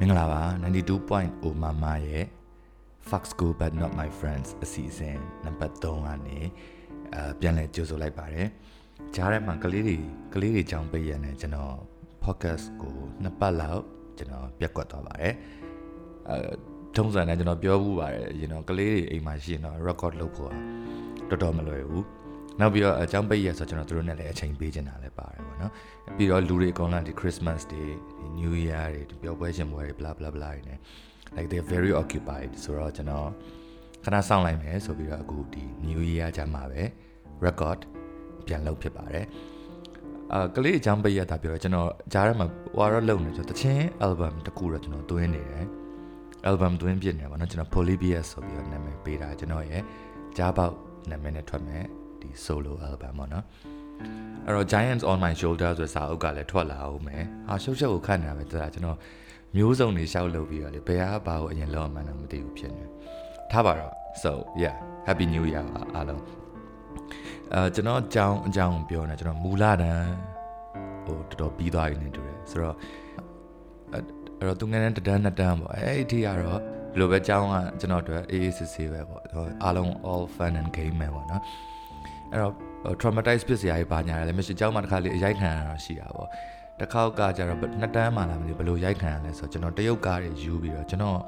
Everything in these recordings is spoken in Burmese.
မင်္ဂလာပါ92.0 mama ရဲ့ Fox Go but not my friends အစီအစဉ်နံပါတ်3ကနေအပြန်လည်ကြိုဆိုလိုက်ပါတယ်ကြားထဲမှာကလေးတွေကလေးတွေကြောင်းပေးရတဲ့ကျွန်တော် podcast ကိုနှစ်ပတ်လောက်ကျွန်တော်ပြတ်ကွက်သွားပါတယ်အဲထုံးစံနဲ့ကျွန်တော်ပြောဘူးပါတယ်ရင်တော့ကလေးတွေအိမ်မှာရှိရင်တော့ record လုပ်ဖို့တော်တော်မလွယ်ဘူး နောက်ပြီးတော့အကြောင်းပိတ်ရဆိုကျွန်တော်တို့နဲ့လည်းအချိန်ပေးချင်တာလည်းပါတယ်ပေါ့နော်ပြီးတော့လူတွေအကုန်လုံးဒီ Christmas တွေ New Year တွေဒီပျော်ပွဲရှင်ပွဲတွေ bla bla bla တွေ ਨੇ like they very occupied ဆိုတော့ကျွန်တော်ခဏစောင့်လိုက်မယ်ဆိုပြီးတော့အခုဒီ New Year ကြမှာပဲ record ပြန်လုပ်ဖြစ်ပါတယ်အာကလေးအကြောင်းပိတ်ရတာပြောတော့ကျွန်တော်ဂျားထဲမှာဝါတော့လုံနေကျွန်တော်တချင်း album တကူတော့ကျွန်တော်တွင်းနေတယ် album တွင်းပြနေပါတော့ကျွန်တော် Polybius ဆိုပြီးတော့နာမည်ပေးတာကျွန်တော်ရဲ့ကြားပေါက်နာမည်နဲ့ထွက်မယ် ဒီ solo album ပေါ့နော်အဲ့တော့ Giants on my shoulder ဆိုတဲ့စာအုပ်ကလည်းထွက်လာအောင်မယ်ဟာရှုပ်ရှုပ်ကိုခတ်နေတာပဲဆိုတာကျွန်တော်မျိုးစုံတွေရှောက်လုပ်ပြီးတော့လေဘယ်ဟာဘာကိုအရင်လောက်မှန်းတော့မသိဘူးဖြစ်နေထားပါတော့ so yeah happy new year အားလုံးအဲကျွန်တော်အကြောင်းအကြောင်းပြောနေကျွန်တော်မူလာတန်းဟိုတော်တော်ပြီးသွားပြီနေတူတယ်ဆိုတော့အဲ့တော့သူငယ်တဲ့တန်းနှစ်တန်းပေါ့အဲ့ဒီကတော့ဒီလိုပဲအကြောင်းကကျွန်တော်တို့အေးအေးဆေးဆေးပဲပေါ့အားလုံး all fun and game ပဲပေါ့နော် အဲ့တော့ traumatize ဖြစ်စရာကြီးပါညာတယ်မရှိအကြောင်းမှတစ်ခါလေးအရိုက်ခံရတာရှိတာပေါ့တစ်ခေါက်ကကြတော့နှစ်တန်းမှလာမသိဘယ်လိုရိုက်ခံရလဲဆိုတော့ကျွန်တော်တရုတ်ကားတွေယူပြီးတော့ကျွန်တော်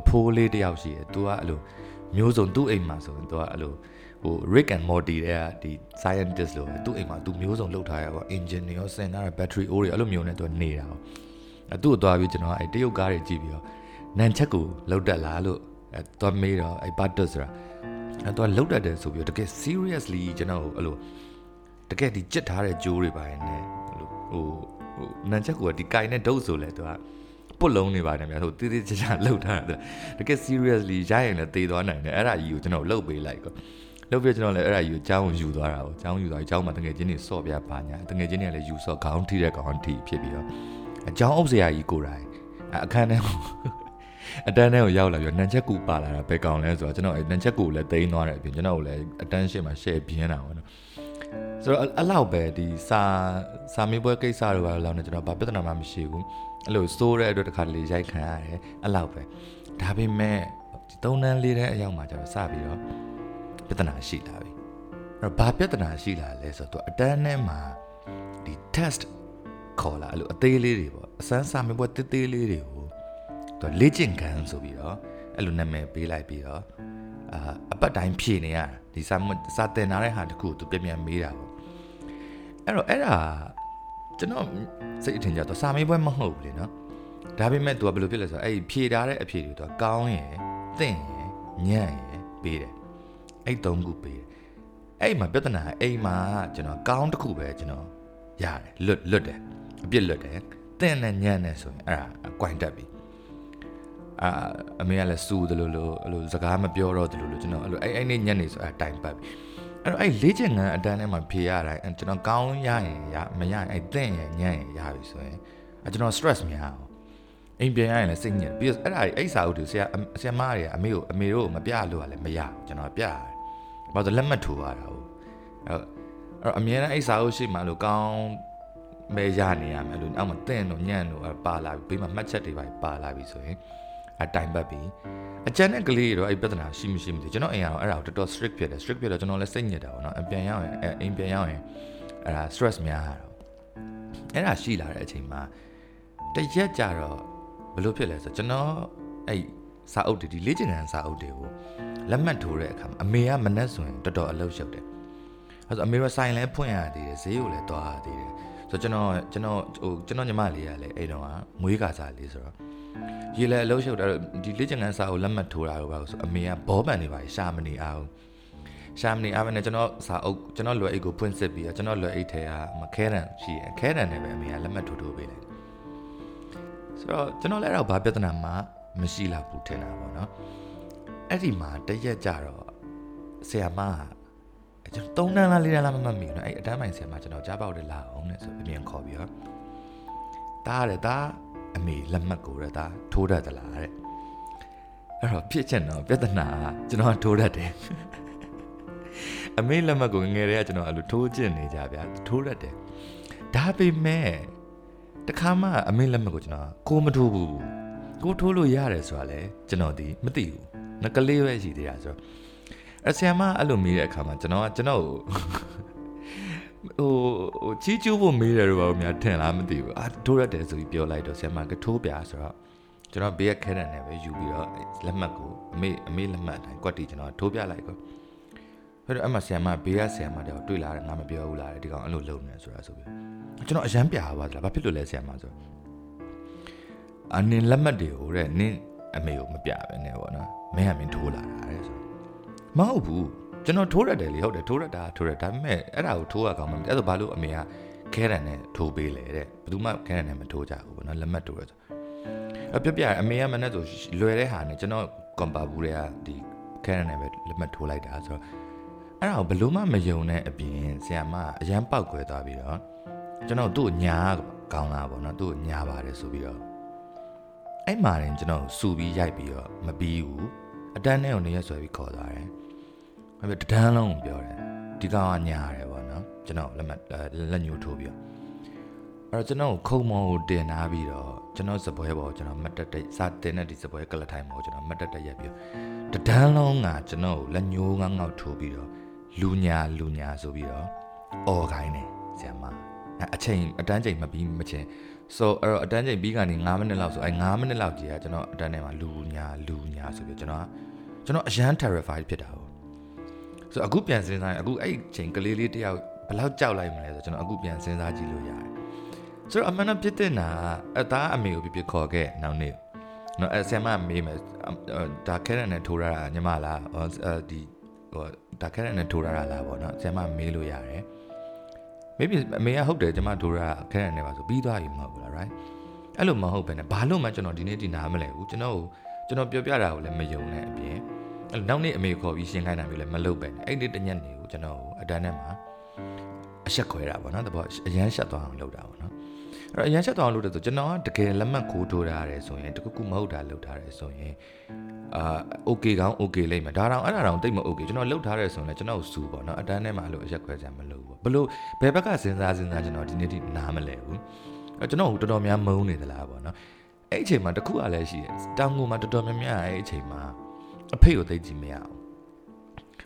အဖိုးလေးတယောက်ရှိတယ်သူကအဲ့လိုမျိုးစုံသူ့အိမ်မှာဆိုရင်သူကအဲ့လိုဟို Rick and Morty တဲ့ဒီ scientist လို့သူ့အိမ်မှာသူမျိုးစုံလုပ်ထားရပေါ့ engine တွေရောစင်ထားတဲ့ battery ore တွေအဲ့လိုမျိုးနဲ့သူနေတာပေါ့အဲသူ့ကိုသွားပြီးကျွန်တော်အဲ့တရုတ်ကားတွေကြည့်ပြီးတော့နန်ချက်ကိုလောက်တက်လာလို့အဲသွားမေးတော့အဲ့ butter ဆိုတာ အဲသူကလောက်တက်တယ်ဆိုပြီးတော့တကယ် seriously ကျွန်တော်အဲ့လိုတကယ်ဒီကြစ်ထားတဲ့ကြိုးတွေပါနေဟိုဟိုနန်ချက်ကိုဒီကိုင်နဲ့ဒုတ်ဆိုလဲသူကပုတ်လုံးနေပါတယ်များဟိုတေးသေးချာချာလှုပ်ထားတယ်တကယ် seriously ရရင်လည်းတေးသွားနိုင်တယ်အဲ့ဒါကြီးကိုကျွန်တော်လှုပ်ပေးလိုက်ကောလှုပ်ပြကျွန်တော်လည်းအဲ့ဒါယူအကြောင်းယူသွားတာပေါ့အကြောင်းယူသွားအကြောင်းမှာတကယ်ချင်းတွေစော့ပြပါညာတကယ်ချင်းတွေလည်းယူစော့ခေါင်းထိတဲ့ခေါင်းထိဖြစ်ပြီးတော့အကြောင်းအုပ်စရာကြီးကိုယ်တိုင်အခန်းထဲ အတန်းထဲကိုရောက်လာပြီးနန်ချက်ကူပါလာတာဘယ်ကောင်လဲဆိုတော့ကျွန်တော်အဲနန်ချက်ကူလည်းတိန်းသွားတယ်အပြင်ကျွန်တော်ကိုလည်းအတန်းရှင်းမှာ share ပြင်းတာပေါ့နော်ဆိုတော့အဲ့လောက်ပဲဒီစာစာမေးပွဲကိစ္စတွေပါလောက်နေကျွန်တော်ဘာပြဿနာမှမရှိဘူးအဲ့လိုစိုးတဲ့အတွက်တခါတလေရိုက်ခံရတယ်အဲ့လောက်ပဲဒါပေမဲ့ဒီ၃တန်း၄တန်းအရောက်မှာကျွန်တော်စပြီးတော့ပြဿနာရှိလာပြီအဲ့တော့ဘာပြဿနာရှိလာလဲဆိုတော့အတန်းထဲမှာဒီ test ခေါ်လာအဲ့လိုအသေးလေးတွေပေါ့အစမ်းစာမေးပွဲတေးသေးလေးတွေကို သူလေ့ကျင့်ခန်းဆိုပြီးတော့အဲ့လိုနာမည်ပေးလိုက်ပြီးတော့အာအပတ်တိုင်းဖြည့်နေရတာဒီစာစာတင်လာတဲ့ဟာတခုကိုသူပြန်ပြန်မေးတာပေါ့အဲ့တော့အဲ့ဒါကျွန်တော်စိတ်အထင်ကြတော့စာမေးပွဲမဟုတ်ဘူးလေနော်ဒါပေမဲ့ तू ကဘယ်လိုဖြစ်လဲဆိုတော့အဲ့ဖြည့်ထားတဲ့အဖြေတွေ तू ကောင်းရယ်သင့်ရယ်ညံ့ရယ်ပေးတယ်အဲ့သုံးခုပေးတယ်အဲ့မှာပြဿနာအိမ်မှာကျွန်တော်ကောင်းတစ်ခုပဲကျွန်တော်ရတယ်လွတ်လွတ်တယ်အပြစ်လွတ်တယ်သင့်နဲ့ညံ့နဲ့ဆိုရင်အဲ့ဒါအကွိုင်းတက်ပြီ အာအမေကလည်းစူတယ်လို့လို့အဲ့လိုစကားမပြောတော့တယ်လို့လို့ကျွန်တော်အဲ့လိုအဲ့အဲ့နေ့ညနေဆိုအဲ့တိုင်ပတ်ပြီအဲ့တော့အဲ့လေးချင်ငံအတန်းထဲမှာဖြေရတိုင်းကျွန်တော်ကောင်းရရင်ရမရရင်အဲ့သင့်ရင်ညံ့ရင်ရပြီဆိုရင်အဲ့ကျွန်တော် stress မရအောင်အိမ်ပြန်ရရင်လည်းစိတ်ညစ်ပြီးတော့အဲ့ဒါအဲ့စာအုပ်တွေဆရာဆရာမတွေကအမေကိုအမေတို့မပြလို့ကလည်းမရကျွန်တော်ပြရတယ်။ဘာလို့လက်မှတ်ထိုးရတာဟုတ်အဲ့တော့အမြဲတမ်းအဲ့စာအုပ်ရှိမှလို့ကောင်းမဲရနေရမယ်လို့အောက်မှာတင့်တော့ညံ့တော့ပါလာပြီဘေးမှာမှတ်ချက်တွေပါပါလာပြီဆိုရင် အတိုင်ပတ်ပြီအကျန်တဲ့ကလေးတော့အဲ့ပြဿနာရှိမရှိမသိကျွန်တော်အိမ်ကတော့အဲ့ဒါကိုတော်တော် strict ဖြစ်တယ် strict ဖြစ်တော့ကျွန်တော်လည်းစိတ်ညစ်တာပေါ့နော်အပြန်ရောက်ရင်အိမ်ပြန်ရောက်ရင်အဲ့ဒါ stress များတာတော့အဲ့ဒါရှိလာတဲ့အချိန်မှာတရက်ကြတော့ဘယ်လိုဖြစ်လဲဆိုကျွန်တော်အဲ့စာအုပ်တွေဒီလေ့ကျင့်ခန်းစာအုပ်တွေကိုလက်မှတ်ထိုးတဲ့အခါမှာအမေကမနှက်ဆိုရင်တော်တော်အလုပ်ရှုပ်တယ်အဲဆိုအမေကဆိုင်လဲဖွင့်ရသေးတယ်ဈေးကိုလည်းတွားရသေးတယ်ဆိုတော့ကျွန်တော်ကျွန်တော်ဟိုကျွန်တော်ညီမလေးကလည်းအဲ့တော့ကမွေးကာစားလေးဆိုတော့ ရေလဲအလုပ်ရှုပ်တာဒီလေ့ကျင့်ခန်းစာကိုလက်မှတ်ထိုးတာတော့ပါဆိုအမေကဘောပန်နေပါရှာမနေအောင်ရှာမနေအားနဲ့ကျွန်တော်စာအုပ်ကျွန်တော်လွယ်အိတ်ကိုဖွင့်စစ်ပြီးတော့ကျွန်တော်လွယ်အိတ်ထဲကမခဲတန်ရှိရခဲတန်နဲ့ပဲအမေကလက်မှတ်ထိုးထိုးပေးလိုက်ဆိုတော့ကျွန်တော်လည်းတော့ဘာပြဿနာမှမရှိလာဘူးထင်တာပေါ့နော်အဲ့ဒီမှာတရက်ကြတော့ဆရာမကကျွန်တော်၃တန်းလား၄တန်းလားမမှတ်မိဘူးနော်အဲ့အတန်းပိုင်းဆရာမကျွန်တော်ကြားပေါက်တယ်လာအောင်နဲ့ဆိုပြန်ခေါ်ပြီးတော့တားရတယ်တား အမေလက်မှတ်ကိုရတာထိုးတတ်သလားတဲ့အဲ့တော့ဖြစ်ချက်တော့ပြဿနာကျွန်တော်ထိုးတတ်တယ်အမေလက်မှတ်ကိုငယ်တည်းကကျွန်တော်အဲ့လိုထိုးကျင်နေကြဗျာထိုးတတ်တယ်ဒါပေမဲ့တခါမှအမေလက်မှတ်ကိုကျွန်တော်ကိုမထိုးဘူးကိုထိုးလို့ရတယ်ဆိုတာလေကျွန်တော်ဒီမသိဘူးငကလေးပဲရှိသေးတာဆိုတော့အဆီယမအဲ့လိုမေးတဲ့အခါမှာကျွန်တော်ကကျွန်တော် ဟိုဟိုချီးကျူးဖို့မေးတယ်တော့ဘာလို့များထင်လားမသိဘူးအာထိုးရတယ်ဆိုပြီးပြောလိုက်တော့ဆီယမကထိုးပြဆိုတော့ကျွန်တော်ဘေးကခဲတဲ့နဲ့ပဲယူပြီးတော့လက်မှတ်ကိုအမေအမေလက်မှတ်အတိုင်းကွက်တီကျွန်တော်ထိုးပြလိုက်ကောအဲ့တော့အမဆီယမဘေးကဆီယမတော့တွေ့လာတယ်ငါမပြောဘူးလားဒီကောင်အဲ့လိုလုပ်နေဆိုတာဆိုပြီးကျွန်တော်အရန်ပြာပါသလားဘာဖြစ်လို့လဲဆီယမဆိုအနင်းလက်မှတ်တွေကိုတဲ့နင်းအမေကိုမပြပဲနဲ့ပေါ့နော်မင်းကမင်းထိုးလာတာတဲ့ဆိုမဟုတ်ဘူး ကျွန်တော်ထိုးရတယ်လေဟုတ်တယ်ထိုးရတာထိုးရဒါပေမဲ့အဲ့ဒါကိုထိုးရကောင်းမှာအဲ့ဒါဘာလို့အမေကခဲရန်နဲ့ထိုးပေးလဲတဲ့ဘယ်သူမှခဲရန်နဲ့မထိုးကြဘူးပေါ့နော်လက်မှတ်ထိုးရဆိုအပြပြအမေကမနဲ့ဆိုလွယ်တဲ့ဟာနဲ့ကျွန်တော်ကွန်ပါဘူးတွေကဒီခဲရန်နဲ့ပဲလက်မှတ်ထိုးလိုက်တာဆိုတော့အဲ့ဒါကိုဘလို့မှမယုံတဲ့အပြင်ဆရာမအရန်ပောက်ခွဲသွားပြီးတော့ကျွန်တော်သူ့ညာကောင်းလာပေါ့နော်သူ့ညာပါတယ်ဆိုပြီးတော့အဲ့မှာရင်ကျွန်တော်စူပြီးရိုက်ပြီးတော့မပြီးဘူးအတန်းနဲ့ကိုနေရဆွဲပြီးခေါ်သွားတယ်။ အဲ့ဒါတန်းလုံးပြောတယ်ဒီကောင်ကညာရတယ်ပေါ့နော်ကျွန်တော်လက်မလက်ညှိုးထိုးပြီးတော့အဲ့တော့ကျွန်တော်ခုံမောကိုတင်ထားပြီးတော့ကျွန်တော်စပွဲပေါ်ကျွန်တော်မတ်တက်တက်စာတင်တဲ့ဒီစပွဲကလထိုင်ပေါ်ကျွန်တော်မတ်တက်တက်ရက်ပြီးတဒန်းလုံးကကျွန်တော်လက်ညှိုးငေါငေါထိုးပြီးတော့လူညာလူညာဆိုပြီးတော့အော်ခိုင်းတယ်ဆရာမအချိန်အတန်းချိန်မပြီးမချင်း so အဲ့တော့အတန်းချိန်ပြီးကနေ9မိနစ်လောက်ဆိုအဲ9မိနစ်လောက်ကြီးကကျွန်တော်အတန်းထဲမှာလူညာလူညာဆိုပြီးကျွန်တော်ကျွန်တော်အရန် terrified ဖြစ်တာ ပေါ့ဆိုအခုပြန်စဉ်းစားရင်အခုအဲ့ချိန်ကလေးလေးတယောက်ဘယ်လောက်ကြောက်လိုက်မလဲဆိုကျွန်တော်အခုပြန်စဉ်းစားကြည့်လို့ရတယ်ဆိုတော့အမှန်တော့ဖြစ်တဲ့နာအသားအမေကိုပြပြခေါ်ခဲ့နောက်နေ့နော်အဲဆရာမမေးမယ်ဒါခဲရနဲ့ထိုးရတာညီမလားဒီဟိုဒါခဲရနဲ့ထိုးရတာလားပေါ့နော်ဆရာမမေးလို့ရတယ်မေးပြီအမေကဟုတ်တယ်ကျမထိုးရတာခဲရနဲ့ပါဆိုပြီးသွားပြီမဟုတ်ဘူးလား right အဲ့လိုမဟုတ်ပဲねဘာလို့မှကျွန်တော်ဒီနေ့ဒီနားမလဲဘူးကျွန်တော်ကျွန်တော်ပြောပြတာကိုလည်းမယုံနဲ့အပြင် အဲ့နောက်နေ့အမေခေါ်ပြီးရှင်းခိုင်းတာမျိုးလည်းမလုပ်ပဲနဲ့အဲ့ဒီတညက်နေကိုကျွန်တော်အတန်းထဲမှာအဆက်ခွဲတာပေါ့နော်တဘောအရန်ရှက်သွားအောင်လုပ်တာပေါ့နော်အဲ့တော့အရန်ရှက်သွားအောင်လုပ်တယ်ဆိုကျွန်တော်ကတကယ်လက်မှတ်ကိုထိုးထားရတယ်ဆိုရင်တခုခုမဟုတ်တာလုပ်ထားတယ်ဆိုရင်အာ okay ကောင်း okay လိမ့်မယ်ဒါတောင်အဲ့ဒါတောင်တိတ်မ okay ကျွန်တော်လှုပ်ထားတယ်ဆိုရင်လည်းကျွန်တော်စူပေါ့နော်အတန်းထဲမှာအဲ့လိုအရက်ခွဲစရာမလိုဘူးဘလို့ဘယ်ဘက်ကစဉ်းစားစဉ်းစားကျွန်တော်ဒီနေ့ဒီနားမလဲဘူးအဲ့ကျွန်တော်တော်တော်များမုန်းနေသလားပေါ့နော်အဲ့အချိန်မှာတခုကလည်းရှိတယ်တောင်ငူမှာတော်တော်များများအဲ့အချိန်မှာ အဖေကိုသိကြည့်မရအောင်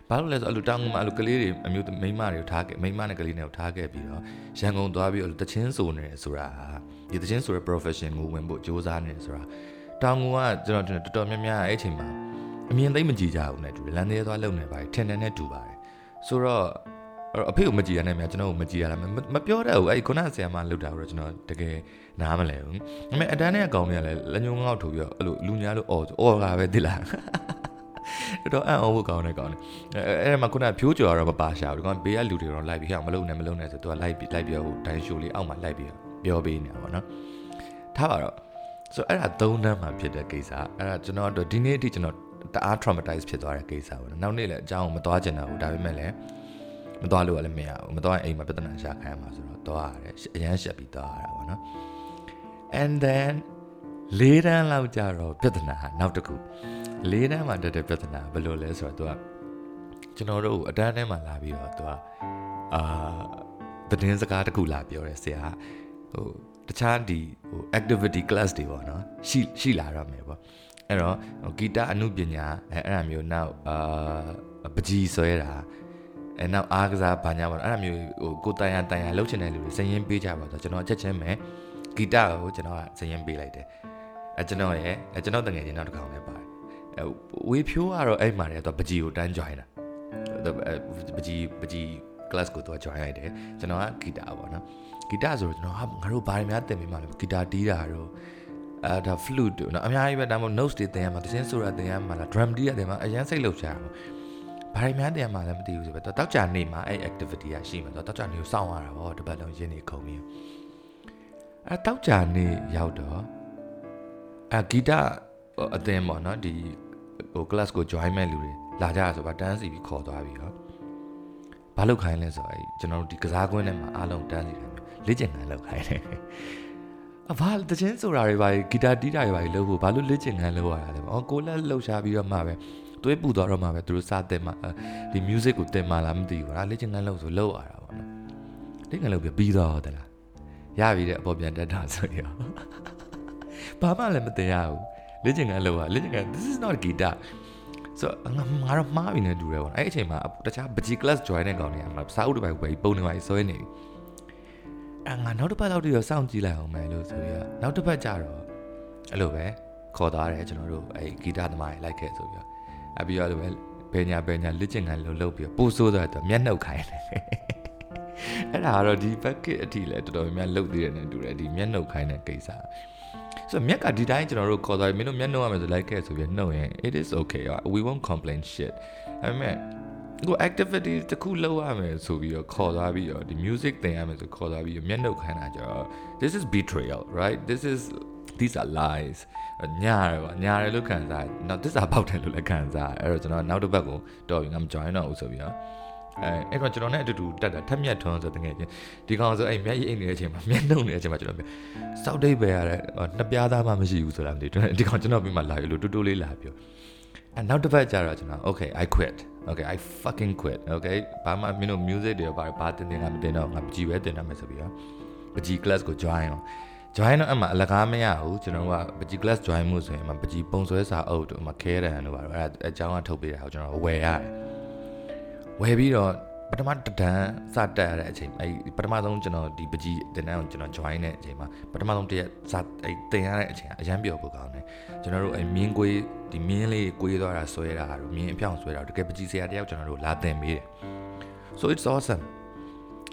ဘာလို့လဲဆိုအဲ့လိုတောင်ငူမှာအဲ့လိုကလေးတွေအမျိုးမိန်းမတွေကိုထားခဲ့မိန်းမနဲ့ကလေးတွေကိုထားခဲ့ပြီးတော့ရန်ကုန်သွားပြီးအဲ့လိုတချင်းဆိုနေတယ်ဆိုတာဒီတချင်းဆိုတဲ့ profession ကိုဝင်ဖို့စ조사နေတယ်ဆိုတာတောင်ငူကကျွန်တော်တော်တော်များများအဲ့အချိန်မှာအမြင်သိမ့်မကြည့်ကြဘူးနဲ့တူတယ်လမ်းသေးသွားလုံနေပါတယ်ထင်တယ်နဲ့တူပါတယ်ဆိုတော့အဖေကိုမကြည်ရနဲ့များကျွန်တော်ကိုမကြည်ရလားမပြောတတ်ဘူးအဲ့ခုနဆရာမလှုပ်တာတော့ကျွန်တော်တကယ်နားမလဲဘူးဒါပေမဲ့အတန်းနဲ့အကောင်တွေကလည်းလက်ညှိုးငေါက်ထိုးပြီးတော့အဲ့လိုလူညာလို့အော်အော်ကပဲတိလား တော့အံ့ဩဖို့ကောင်းတယ်ကောင်းတယ်အဲအဲ့မှာခုနဖြိုးကြော်တော့မပါရှာဘူးဒီကောင်ဘေးကလူတွေတော့လိုက်ပြီးဟောင်မလုံနဲ့မလုံနဲ့ဆိုသူကလိုက်ပြီးလိုက်ပြီးဟိုဒိုင်းရှိုးလေးအောက်မှာလိုက်ပြီးပြောပေးနေတာပေါ့နော်ထားပါတော့ဆိုအဲ့ဒါသုံးတန်းမှာဖြစ်တဲ့ကိစ္စအဲ့ဒါကျွန်တော်တို့ဒီနေ့အထိကျွန်တော်တအား traumatize ဖြစ်သွားတဲ့ကိစ္စပေါ့နော်နောက်နေ့လည်းအကြောင်းမသွားကျင်တာဘူးဒါပေမဲ့လည်းမသွားလို့လည်းမရဘူးမသွားရင်အိမ်မှာပြဿနာရှာခိုင်းမှာဆိုတော့သွားရတယ်အရန်ရှက်ပြီးသွားရတာပေါ့နော် and then လေးတန်းလောက်ကြတော့ပြဿနာနောက်တစ်ခုလေးတန်းမှာတက်တဲ့ပြဿနာဘယ်လိုလဲဆိုတော့သူကကျွန်တော်တို့အတန်းထဲမှာလာပြီးတော့သူကအာသတင်းစကားတစ်ခုလာပြောတယ်ဆရာဟိုတခြားဒီဟို activity class တွေပေါ့နော်ရှိရှိလာတော့မယ်ပေါ့အဲ့တော့ဂီတအမှုပညာအဲအဲ့ဒါမျိုးနောက်အာပကြီးဆွဲတာအဲနောက်အားကစားဘာညာပေါ့အဲ့ဒါမျိုးဟိုကိုတန်ရတန်ရလှုပ်ချင်တဲ့လူတွေစရင်ပေးကြပါတော့ကျွန်တော်အချက်ချင်းပဲ ဂီတကိုကျွန်တော်ကစရင်ပေးလိုက်တယ်အဲကျွန်တော်ရဲ့အဲကျွန်တော်တငယ်ချင်းနောက်တစ်ခေါက်လည်းပါတယ်အဲဝေဖြိုးကတော့အဲ့မှာတည်းတော့ပကြီးကိုတန်း join တာပကြီးပကြီး class ကိုတော့ join လိုက်တယ်ကျွန်တော်ကဂီတပေါ့နော်ဂီတဆိုတော့ကျွန်တော်ဟာငါတို့ဘာတွေများသင်ပေးမှလဲဂီတာတီးတာတော့အဲဒါ flute တို့နော်အများကြီးပဲဒါမှမဟုတ် notes တွေသင်ရမှာတခြင်းဆိုတာသင်ရမှာလား drum တီးရသင်မှာအရန်စိတ်လှုပ်ရှားပါဘာတွေများတင်ရမှာလဲမသိဘူးဆိုပဲတော့တောက်ကြနေမှာအဲ့ activity ကရှိမှာတော့တောက်ကြနေကိုစောင့်ရတာဗောတပတ်လုံးရင်းနေခုံပြီး အဲတောက်ကြနေရောက်တော့အဂီတအသင်းပေါ့နော်ဒီဟို class ကို join မဲ့လူတွေလာကြဆိုပါတန်းစီပြီးခေါ်သွားပြီးတော့ဘာလုပ်ခိုင်းလဲဆိုတော့အဲကျွန်တော်တို့ဒီကစားကွင်းထဲမှာအားလုံးတန်းစီတယ်လေ့ကျင့်ခန်းလုပ်ခိုင်းတယ်အဘာတချင်းဆိုတာတွေပါဂီတာတီးတာတွေပါလို့ဖို့ဘာလို့လေ့ကျင့်ခန်းလုပ်ရတာလဲ။အော်ကိုလက်လှုပ်ရှားပြီးတော့မှပဲသွေးပူသွားတော့မှပဲသူတို့စတင်မှဒီ music ကိုတင်မှလားမသိဘူး။ဒါလေ့ကျင့်ခန်းလုပ်ဆိုလုပ်ရတာပေါ့နော်။လေ့ကျင့်ခန်းလုပ်ပြီးပြီးသွားတော့တလား။ ရပြီတဲ့အပေါ်ပြန်တက်တာဆိုရော။ဘာမှလည်းမတင်ရဘူးလေ့ကျင့်ခန်းလောက်อ่ะလေ့ကျင့်ခန်း this is not a guitar ဆိုငါငါတော့မှားပြီနဲ့တူတယ်ပေါ့အဲ့အချိန်မှာတခြား BG class join တဲ့ကောင်တွေကစာအုပ်တစ်ပိုက်ဝယ်ပုံနေပါဆွဲနေပြီအဲငါနောက်တစ်ပတ်လောက်တည်းရောစောင့်ကြည့်လိုက်အောင်မယ်လို့ဆိုပြီးတော့နောက်တစ်ပတ်ကျတော့အဲ့လိုပဲခေါ်သွားတယ်ကျွန်တော်တို့အဲ့ဂီတသမားတွေလိုက်ခဲ့ဆိုပြီးတော့အပြီးတော့လည်းဘယ်ညာဘယ်ညာလက်ကျင်ကန်လို့လုပ်ပြီးတော့ပို့ဆိုးသွားတော့မျက်နှုတ်ခိုင်းတယ် အဲ့ဒါကတော့ဒီ packet အထိလည်းတော်တော်များများလုပ်သေးတယ်နဲ့တူတယ်ဒီမျက်နှုတ်ခိုင်းတဲ့ကိစ္စဆိုတော့မြက်ကဒီတိုင်းကျွန်တော်တို့ခေါ်သွားပြီးမင်းတို့မျက်နှုတ်ရမယ်ဆိုလိုက်ခဲ့ဆိုပြီးနှုတ်ရင် it is okay we won't complain shit အဲ့မဲ့ကို activity တခုလုပ်ရမယ်ဆိုပြီးတော့ခေါ်သွားပြီးတော့ဒီ music သင်ရမယ်ဆိုခေါ်သွားပြီးမျက်နှုတ်ခိုင်းတာကြတော့ this is betrayal right this is these are lies ညာရပါညာရလို့ခံစားနောက်သစ္စာပေါက်တယ်လို့လည်းခံစားအဲ့တော့ကျွန်တော်နောက်တစ်ပတ်ကိုတော်ပြီငါမ join တော့ဘူးဆိုပြီးတော့ အဲအဲ့တော့ကျွန်တော်နဲ့အတူတူတက်တာထက်မြက်ထွန်းဆိုတကယ်ချင်းဒီကောင်ဆိုအဲ့မျက်ရည်အိတ်နေတဲ့အချိန်မှာမျက်နှုတ်နေတဲ့အချိန်မှာကျွန်တော်စောက်တိတ်ပဲရတဲ့နှစ်ပြားသားမှမရှိဘူးဆိုတာမသိဘူးဒီကောင်ကျွန်တော်ပြီးမှလာရလို့တူတူလေးလာပြောအဲနောက်တစ်ပတ်ကျတော့ကျွန်တော် okay i quit okay i fucking quit okay ဘာမှမင်းတို့ music တွေဘာဘာတင်တင်ကမတင်တော့ငါပကြီးပဲတင်ရမယ်ဆိုပြီးတော့ပကြီး class ကို join အောင် join တော့အမှအလကားမရဘူးကျွန်တော်ကပကြီး class join မှုဆိုရင်အမှပကြီးပုံဆွဲစာအုပ်တို့အမှခဲတယ်တို့ပါတော့အဲအကြောင်းကထုတ်ပေးတာကိုကျွန်တော်ဝယ်ရတယ် ဝယ်ပြီးတော့ပထမတဒန်းစတက်ရတဲ့အချိန်အဲပထမဆုံးကျွန်တော်ဒီပကြီးတင်တန်းကိုကျွန်တော် join တဲ့အချိန်မှာပထမဆုံးတရက်စအဲတင်ရတဲ့အချိန်အရန်ပြောဖို့ကောင်းတယ်ကျွန်တော်တို့အဲမြင်းကွေးဒီမြင်းလေးကွေးသွားတာဆွဲတာတို့မြင်းအပြောင်ဆွဲတာတကယ်ပကြီးဆရာတယောက်ကျွန်တော်တို့လာတင်ပေးတယ် so it's awesome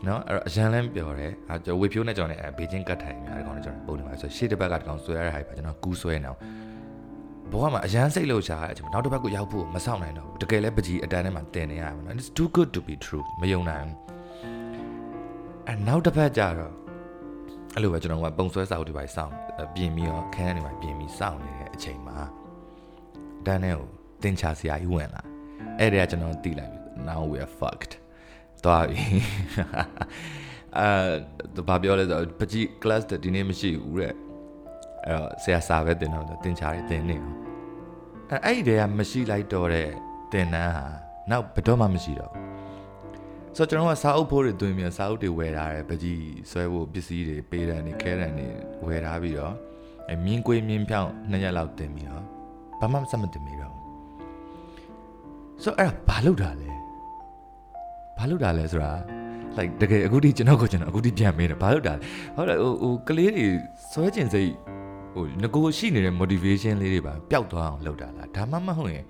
နော်အဲ့တော့အရန်လန်းပြောတယ်အဲကျွန်တော်ဝေဖြိုးနဲ့ကျွန်တော်လည်းဘေဂျင်းကတ်ထိုင်များဒီကောင်လည်းကျွန်တော်ပုံနေပါဆိုရှေ့တစ်ဘက်ကဒီကောင်ဆွဲရတဲ့ဟာပဲကျွန်တော်ကူးဆွဲနေအောင် ဘောကမှအရန်စိတ်လို့ရှာတဲ့အချိန်မှာနောက်တစ်ဘက်ကိုရောက်ဖို့မဆောင်နိုင်တော့ဘူးတကယ်လည်းပကြီးအတန်းထဲမှာတင်နေရမှာနော် it's too good to be true မယုံနိုင်ဘူးအဲနောက်တစ်ဘက်ကျတော့အဲ့လိုပဲကျွန်တော်ကပုံဆွဲစာအုပ်တွေပါစောင့်ပြင်ပြီးတော့ခန်းထဲတွေပါပြင်ပြီးစောင့်နေတဲ့အချိန်မှာတန်းထဲကိုတင်ချာဆရာကြီးဝင်လာအဲ့ဒါကကျွန်တော်သိလိုက်ပြီ now we are fucked သွားပြီအဲဘာပြောလဲဆိုတော့ပကြီး class ဒီနေ့မရှိဘူးတဲ့ အဲ့တော့ဆရာစာပဲတင်တော့တင်ချာတယ်တင်နေအောင်အဲအဲ့ဒီတည်းကမရှိလိုက်တော့တဲ့တင်နန်းဟာနောက်ဘယ်တော့မှမရှိတော့ဘူးဆိုတော့ကျွန်တော်ကစာအုပ်ဖို့တွေတွင်ပြီးစာအုပ်တွေဝယ်ထားတယ်ပကြီးဆွဲဖို့ပစ္စည်းတွေပေးတယ်နေခဲတယ်နေဝယ်ထားပြီးတော့အဲမြင်းကွေးမြင်းဖြောင်းနှစ်ရက်လောက်တင်ပြီးတော့ဘာမှမစမတင်ပြီးတော့ဆိုတော့အဲ့ဒါဘာလုပ်တာလဲဘာလုပ်တာလဲဆိုတာ like တကယ်အခုထိကျွန်တော်ကိုကျွန်တော်အခုထိပြန်မေးတယ်ဘာလုပ်တာလဲဟုတ်တယ်ဟိုဟိုကလေးတွေဆွဲကျင်စိတ် ဟိုငကိုရှိနေတဲ့ motivation လေးတွေပါပျောက်သွားအောင်လုပ်တာလားဒါမှမဟုတ်ရင်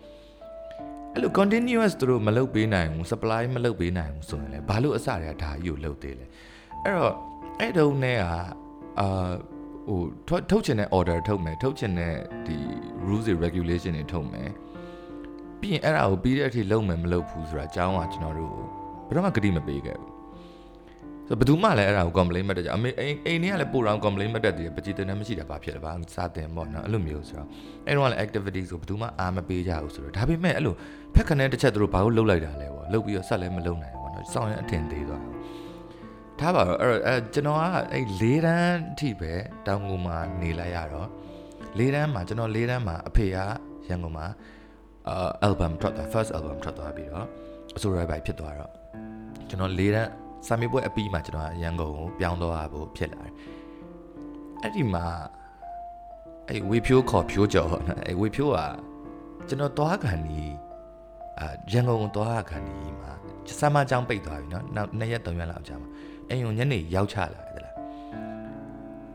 အဲ့လို continuous သူတို့မလုပ်ပေးနိုင်ဘူး supply မလုပ်ပေးနိုင်ဘူးဆိုရင်လည်းဘာလို့အစတွေကဒါကြီးကိုလုပ်သေးလဲအဲ့တော့အဲ့တုန်းနဲ့ကအာဟိုထုတ်ချင်တဲ့ order ထုတ်မယ်ထုတ်ချင်တဲ့ဒီ rules and regulation တွေထုတ်မယ်ပြီးရင်အဲ့ဒါကိုပြီးတဲ့အထိလုပ်မယ်မလုပ်ဘူးဆိုတာအကြောင်းကကျွန်တော်တို့ဘယ်တော့မှဂတိမပေးခဲ့ဘူး ဆိုဘယ်သူမှလည်းအဲ့ဒါကို complain မတက်ကြအမေအိမ်အိမ်တွေကလည်းပို့တော့ complain မတက်သေးတယ်ပကြည်တင်နေမရှိတာဘာဖြစ်လဲဘာစာတင်ပေါ့နော်အဲ့လိုမျိုးဆိုတော့အဲ့တော့လည်း activity ဆိုဘယ်သူမှအားမပေးကြဘူးဆိုတော့ဒါပေမဲ့အဲ့လိုဖက်ခနဲ့တစ်ချက်သူတို့ဘာလို့လှုပ်လိုက်တာလဲပေါ့လှုပ်ပြီးတော့ဆက်လည်းမလှုပ်နိုင်ဘူးပေါ့နော်စောင်းရင်အထင်သေးသွားတယ်ထားပါတော့အဲ့တော့အဲကျွန်တော်ကအဲ့၄တန်းအထိပဲတောင်ကုန်မှာနေလိုက်ရတော့၄တန်းမှာကျွန်တော်၄တန်းမှာအဖေကရန်ကုန်မှာအာ album ထွက်တာ first album ထွက်သွားပြီးတော့အစိုးရဘိုင်ဖြစ်သွားတော့ကျွန်တော်၄တန်း စာမေးပွဲအပြီးမှာကျွန်တော်ရန်ကုန်ကိုပြောင်းတော့ရဖို့ဖြစ်လာတယ်အဲ့ဒီမှာအဲ့ဝေဖြိုးခေါ်ဖြိုးကျော်ဟောနော်အဲ့ဝေဖြိုးကကျွန်တော်သွားခံဒီအာရန်ကုန်ကိုသွားခံဒီမှာစာမကျောင်းပိတ်သွားပြီနော်နောက်၂ရက်၃ရက်လောက်ကြာမှာအဲ့ယုံညနေရောက်ချလာတယ်လား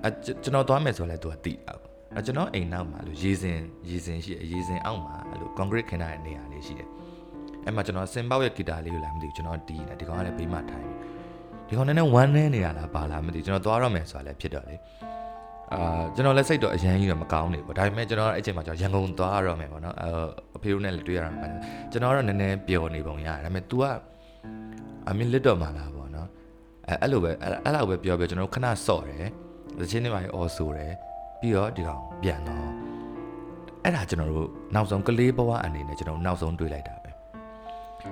အကျွန်တော်သွားမယ်ဆိုလဲသူကတိအောင်အကျွန်တော်အိမ်နောက်မှာလို့ရေစင်ရေစင်ရှိရေစင်အောက်မှာအဲ့လိုကွန်ကရစ်ခင်းထားတဲ့နေရာလေးရှိတယ်အဲ့မှာကျွန်တော်စင်ပေါက်ရဲ့ဂီတာလေးကိုလာမသိဘူးကျွန်တော်တီးနေဒီကောင်ကလည်းဘေးမှာထိုင် ဒီကောင်နဲ့ဝမ်းနေနေရလားပါလားမသိကျွန်တော်သွားတော့မယ်ဆိုတာလည်းဖြစ်တော့လေအာကျွန်တော်လည်းစိတ်တော့အရန်ကြီးတော့မကောင်းနေဘူးဒါပေမဲ့ကျွန်တော်အဲ့ချိန်မှာကျွန်တော်ရန်ကုန်သွားရတော့မယ်ပေါ့နော်အဲအဖေတို့နဲ့လည်းတွေ့ရတာပါကျွန်တော်တော့နည်းနည်းပျော်နေပုံရတယ်ဒါပေမဲ့ तू ကအမင်းလစ်တော့မှလားပေါ့နော်အဲအဲ့လိုပဲအဲ့လောက်ပဲပြောပြကျွန်တော်ခဏစော့တယ်သချင်းတွေပါအော်ဆိုတယ်ပြီးတော့ဒီကောင်ပြန်တော့အဲ့ဒါကျွန်တော်တို့နောက်ဆုံးကလေးဘဝအနေနဲ့ကျွန်တော်နောက်ဆုံးတွေ့လိုက်တာပဲ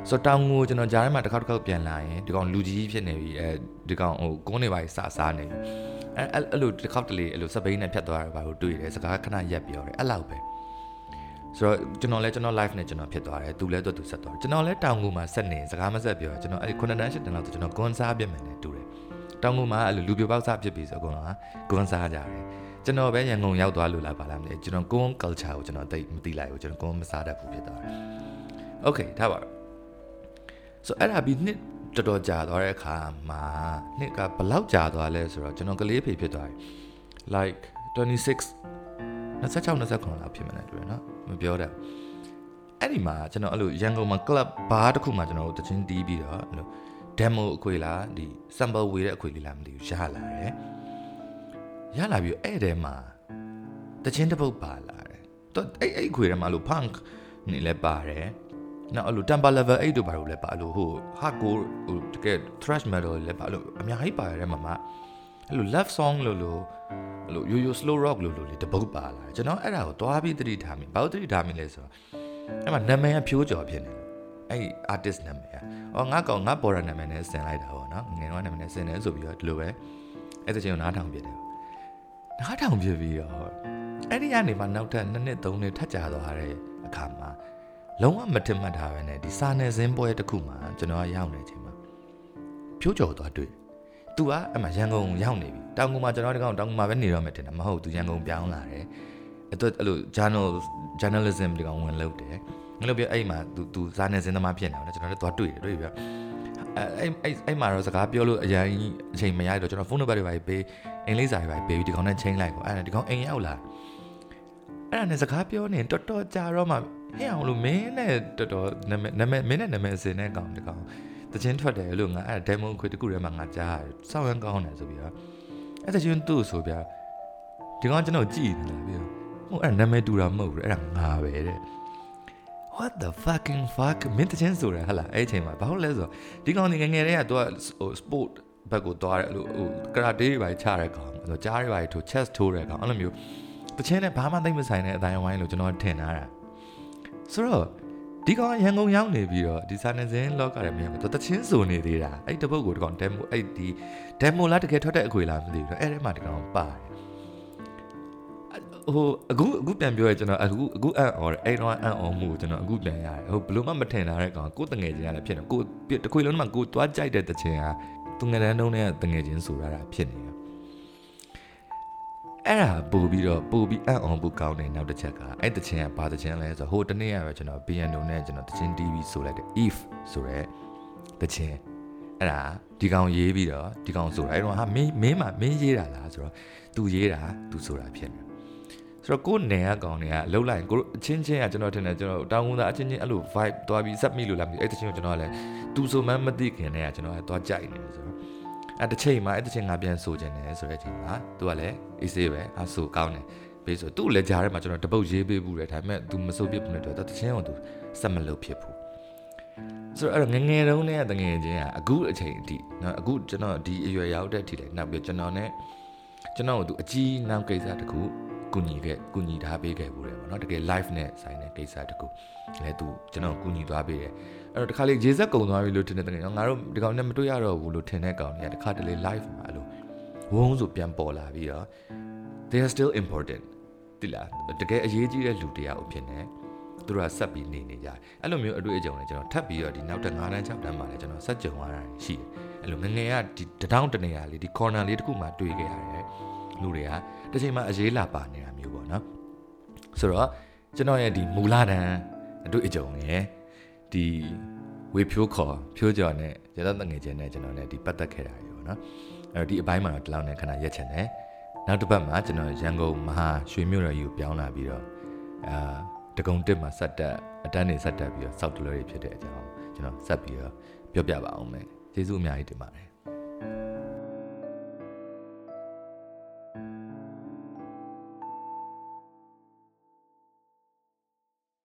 ဆိုတောင်ငိုကျွန်တော်ကြားထဲမှာတစ်ခေါက်တစ်ခေါက်ပြန်လာရင်ဒီကောင်လူကြီးဖြစ်နေပြီအဲဒီကောင်ဟိုကုန်းနေပါစစားနေပြီအဲအဲ့လိုတစ်ခေါက်တလေအဲ့လိုစပိန်နဲ့ဖြတ်သွားတာပါလို့တွေ့တယ်စကားခဏရက်ပြောတယ်အဲ့လောက်ပဲဆိုတော့ကျွန်တော်လည်းကျွန်တော် live နဲ့ကျွန်တော်ဖြစ်သွားတယ်သူလည်းသူဆက်သွားတယ်ကျွန်တော်လည်းတောင်ငူမှာဆက်နေစကားမဆက်ပြောကျွန်တော်အဲ့ဒီ9တန်း10တန်းလောက်ကျွန်တော်ကွန်ဆာပြမယ်နဲ့တူတယ်တောင်ငူမှာအဲ့လိုလူပြပေါက်စားဖြစ်ပြီဆိုအကုန်လုံးကကွန်ဆာကြတယ်ကျွန်တော်ပဲရန်ကုန်ရောက်သွားလို့လားပါလားမသိကျွန်တော်ကွန်း culture ကိုကျွန်တော်သိမသိလိုက်ဘူးကျွန်တော်ကွန်းမစားတတ်ဘူးဖြစ်သွားတယ်။ Okay ဒါပါ so အဲ့ဒါပြီးနှစ်တော်တော်ကြာသွားတဲ့အခါမှာနှစ်ကဘလောက်ကြာသွားလဲဆိုတော့ကျွန်တော်ကလေးဖေဖြစ်သွားတယ် like 26 26 29လောက်ဖြစ်မှန်းတူတယ်နော်မပြောတတ်အဲ့ဒီမှာကျွန်တော်အဲ့လိုရန်ကုန်မှာ club bar တစ်ခုမှာကျွန်တော်တို့တချင်းတီးပြီးတော့အဲ့လို demo အခွေလားဒီ sample ဝေတဲ့အခွေလေးလားမသိဘူးရလာတယ်ရလာပြီးအဲ့တဲမှာတချင်းတစ်ပုတ်ပါလာတယ်တော့အဲ့အဲ့အခွေထဲမှာလို့ punk နေလဲပါတယ် နောက်အဲ့လို temper level 8တို့ဘာလို့လဲပါလို့ဟို hardcore ဟိုတကယ် thrash metal လည်းပါလို့အများကြီးပါရတယ်မှာမအဲ့လို love song လို့လို့အဲ့လို yo yo slow rock လို့လို့လေတပုတ်ပါလာကျွန်တော်အဲ့ဒါကိုသွားပြီးသတိထားမိဘာလို့သတိထားမိလဲဆိုတော့အဲ့မှာနာမည်ကဖြိုးကျော်ဖြစ်နေတယ်အဲ့ artist နာမည်อ่ะအော်ငါကောင်ငါပေါ်ရနာမည်နဲ့ဆင်လိုက်တာပေါ့နော်ငယ်တော့နာမည်နဲ့ဆင်တယ်ဆိုပြီးတော့ဒီလိုပဲအဲ့တချင်ကိုနားထောင်ပြတယ်နားထောင်ပြပြီးတော့အဲ့ဒီကနေမှနောက်ထပ်2နှစ်3နှစ်ထပ်ကြာသွားတဲ့အခါမှာ လုံးဝမထင်မှတ်ထားပဲနဲ့ဒီစာနယ်ဇင်းပွဲတစ်ခုမှာကျွန်တော်ကရောက်နေချိန်မှာဖြိုးကျော်သွားတွေ့သူကအဲ့မှာရန်ကုန်ရောက်နေပြီတောင်ကုန်မှာကျွန်တော်ဒီကောင်တောင်ကုန်မှာပဲနေတော့မှတင်တယ်မဟုတ်သူရန်ကုန်ပြောင်းလာတယ်အဲ့တော့အဲ့လို journal journalism ဒီကောင်ဝင်လုပ်တယ်ငါလို့ပြအဲ့မှာသူသူစာနယ်ဇင်းသမားဖြစ်နေတယ်ကျွန်တော်လည်းသွားတွေ့တယ်တွေ့ပြီးတော့အဲ့အဲ့အဲ့မှာတော့စကားပြောလို့အရင်အချိန်မရတော့ကျွန်တော်ဖုန်းနံပါတ်တွေပါပေးအင်္ဂလိပ်စာတွေပါပေးပြီးဒီကောင်နဲ့ချိန်လိုက်ကိုအဲ့ဒါဒီကောင်အိမ်ရောက်လာအဲ့ဒါနဲ့စကားပြောနေတော်တော်ကြာတော့မှ ဟဲ့အောင်လို့မင်းနဲ့တော်တော်နာမည်နာမည်မင်းနဲ့နာမည်စင်တဲ့ကောင်ဒီကောင်တချင်းထွက်တယ်လို့ငါအဲ့ဒဲမိုခွေတခုထဲမှာငါကြားတယ်စောက်ရန်ကောင်းတယ်ဆိုပြီးတော့အဲ့တချင်းသူ့ဆိုပြဒီကောင်ကျွန်တော်ကြည်နေတယ်ပြီးတော့ဟိုအဲ့နာမည်တူတာမဟုတ်ဘူးအဲ့ဒါငါပဲတဲ့ what the fucking fuck မင်းတချင်းဆိုရဟလာအဲ့အချိန်မှာဘာလို့လဲဆိုတော့ဒီကောင်ငငယ်လေးကသူကဟို sport ဘက်ကိုသွားတယ်အဲ့လိုဟိုကရာတေးတွေပါချတဲ့ကောင်အဲ့လိုကြားတွေပါထိုး chest ထိုးတဲ့ကောင်အဲ့လိုမျိုးတချင်းနဲ့ဘာမှသိမဆိုင်တဲ့အတိုင်းဝိုင်းလို့ကျွန်တော်ထင်ထားတာ ဆိုတော့ဒီကောင်ရန်ကုန်ရောက်နေပြီးတော့ဒီစာနယ်ဇင်းလောကရမြန်ကိုတချင်းဆိုနေသေးတာအဲ့တပုတ်ကိုဒီကောင် demo အဲ့ဒီ demo လားတကယ်ထွက်တဲ့အခွေလားမသိဘူးအဲ့ထဲမှာဒီကောင်ပါတယ်ဟိုအခုအခုပြန်ပြောရကျွန်တော်အခုအခုအံ့ဩတယ်အဲ့တော့အံ့ဩမှုကိုကျွန်တော်အခုပြန်ရတယ်ဟိုဘလို့မှမထင်တာတဲ့ကောင်ကိုတငယ်ချင်းရတယ်ဖြစ်နေကိုတခွေလုံးမှာကိုသွားကြိုက်တဲ့တခြင်းဟာသူငယ်တန်းတုံးနဲ့တငယ်ချင်းဆိုရတာဖြစ်နေတယ် အဲ့ဒါပို့ပြီးတော့ပို့ပြီးအံ့ဩမှုကောင်းတဲ့နောက်တစ်ချက်ကအဲ့တခြင်းကဘာတခြင်းလဲဆိုဟိုတနေ့ရပဲကျွန်တော် piano နဲ့ကျွန်တော်တခြင်း TV ဆိုလိုက်တဲ့ if ဆိုရဲတခြင်းအဲ့ဒါဒီကောင်ရေးပြီးတော့ဒီကောင်ဆိုတာအဲ့တော့ဟာမင်းမင်းမမင်းရေးတာလားဆိုတော့ तू ရေးတာ तू ဆိုတာဖြစ်နေဆိုတော့ကိုယ်နယ်ကကောင်တွေကလှုပ်လိုက်ကိုအချင်းချင်းကကျွန်တော်ထင်တယ်ကျွန်တော်တောင်းဝန်သားအချင်းချင်းအဲ့လို vibe သွားပြီးစက်မိလို့လားမသိအဲ့တချင်းကိုကျွန်တော်ကလည်းသူဆိုမှမသိခင်တည်းကကျွန်တော်ကသွားကြိုက်နေတယ်ဆိုတော့ အဲ့တစ်ချိန်မှာအဲ့တစ်ချိန်ငါပြန်ဆိုချင်တယ်ဆိုတဲ့အချိန်မှာသူကလည်းအေးဆေးပဲအဆိုကောင်းတယ်ပေးဆိုသူ့လည်းကြားထဲမှာကျွန်တော်တပုတ်ရေးပေးဘူးတယ်ဒါပေမဲ့ तू မဆိုပြဘူးနဲ့တော့တချင်းကို तू စက်မလုပ်ဖြစ်ဘူးဆိုတော့အဲ့ငငယ်တုန်းနဲ့တငယ်ချင်းကအခုအချိန်အထိနော်အခုကျွန်တော်ဒီအရွယ်ရောက်တဲ့အထိလည်းနောက်ပြီးကျွန်တော် ਨੇ ကျွန်တော်တို့အကြီးနောက်ကိစ္စတခု ကူညီခဲ့ကူညီထားပေးခဲ့ဘူးတယ်ပေါ့နော်တကယ် live နဲ့ဆိုင်တဲ့ကိစ္စတခုလဲသူကျွန်တော်ကူညီသွားပေးတယ်အဲ့တော့တခါလေရေစက်ကုံသွားပြီလို့ထင်တဲ့တကယ်ငါတို့ဒီကောင်နဲ့မတွေ့ရတော့ဘူးလို့ထင်တဲ့ကောင်တွေကတခါတလေ live မှာအဲ့လိုဝုန်းဆိုပြန်ပေါ်လာပြီးတော့ they are still important တိလားတကယ်အရေးကြီးတဲ့လူတရားအဖြစ်နဲ့သူတို့ကဆက်ပြီးနေနေကြတယ်အဲ့လိုမျိုးအတွေ့အကြုံနဲ့ကျွန်တော်ထပ်ပြီးတော့ဒီနောက်တဲ့9တန်း6တန်းမှာလည်းကျွန်တော်ဆက်ကြုံရတာရှိတယ်အဲ့လိုငငယ်ကဒီတထောင်တနေရာလေးဒီ corner လေးတစ်ခုမှာတွေ့ခဲ့ရတယ် လူတွေကတစ်ချိန်မှာအရေးလာပါနေတာမျိုးပေါ့နော်ဆိုတော့ကျွန်တော်ရဲ့ဒီမူလတန်းအတွေ့အကြုံရယ်ဒီဝေဖြိုးခေါ်ဖြိုးကြော်နဲ့ရသတငယ်ချင်းနဲ့ကျွန်တော်လည်းဒီပတ်သက်ခဲ့တာရေပေါ့နော်အဲ့တော့ဒီအပိုင်းမှာတော့တလောင်းနဲ့ခဏရက်ချင်တယ်နောက်တစ်ပတ်မှာကျွန်တော်ရန်ကုန်မဟာရွှေမြို့တော်ကြီးကိုပြောင်းလာပြီးတော့အာတကုံတစ်မှာဆက်တက်အတန်းနေဆက်တက်ပြီးတော့စောက်တလွဲတွေဖြစ်တဲ့အကြောင်းကျွန်တော်ဆက်ပြီးတော့ပြောပြပါအောင်မယ်ကျေးဇူးအများကြီးတင်ပါတယ်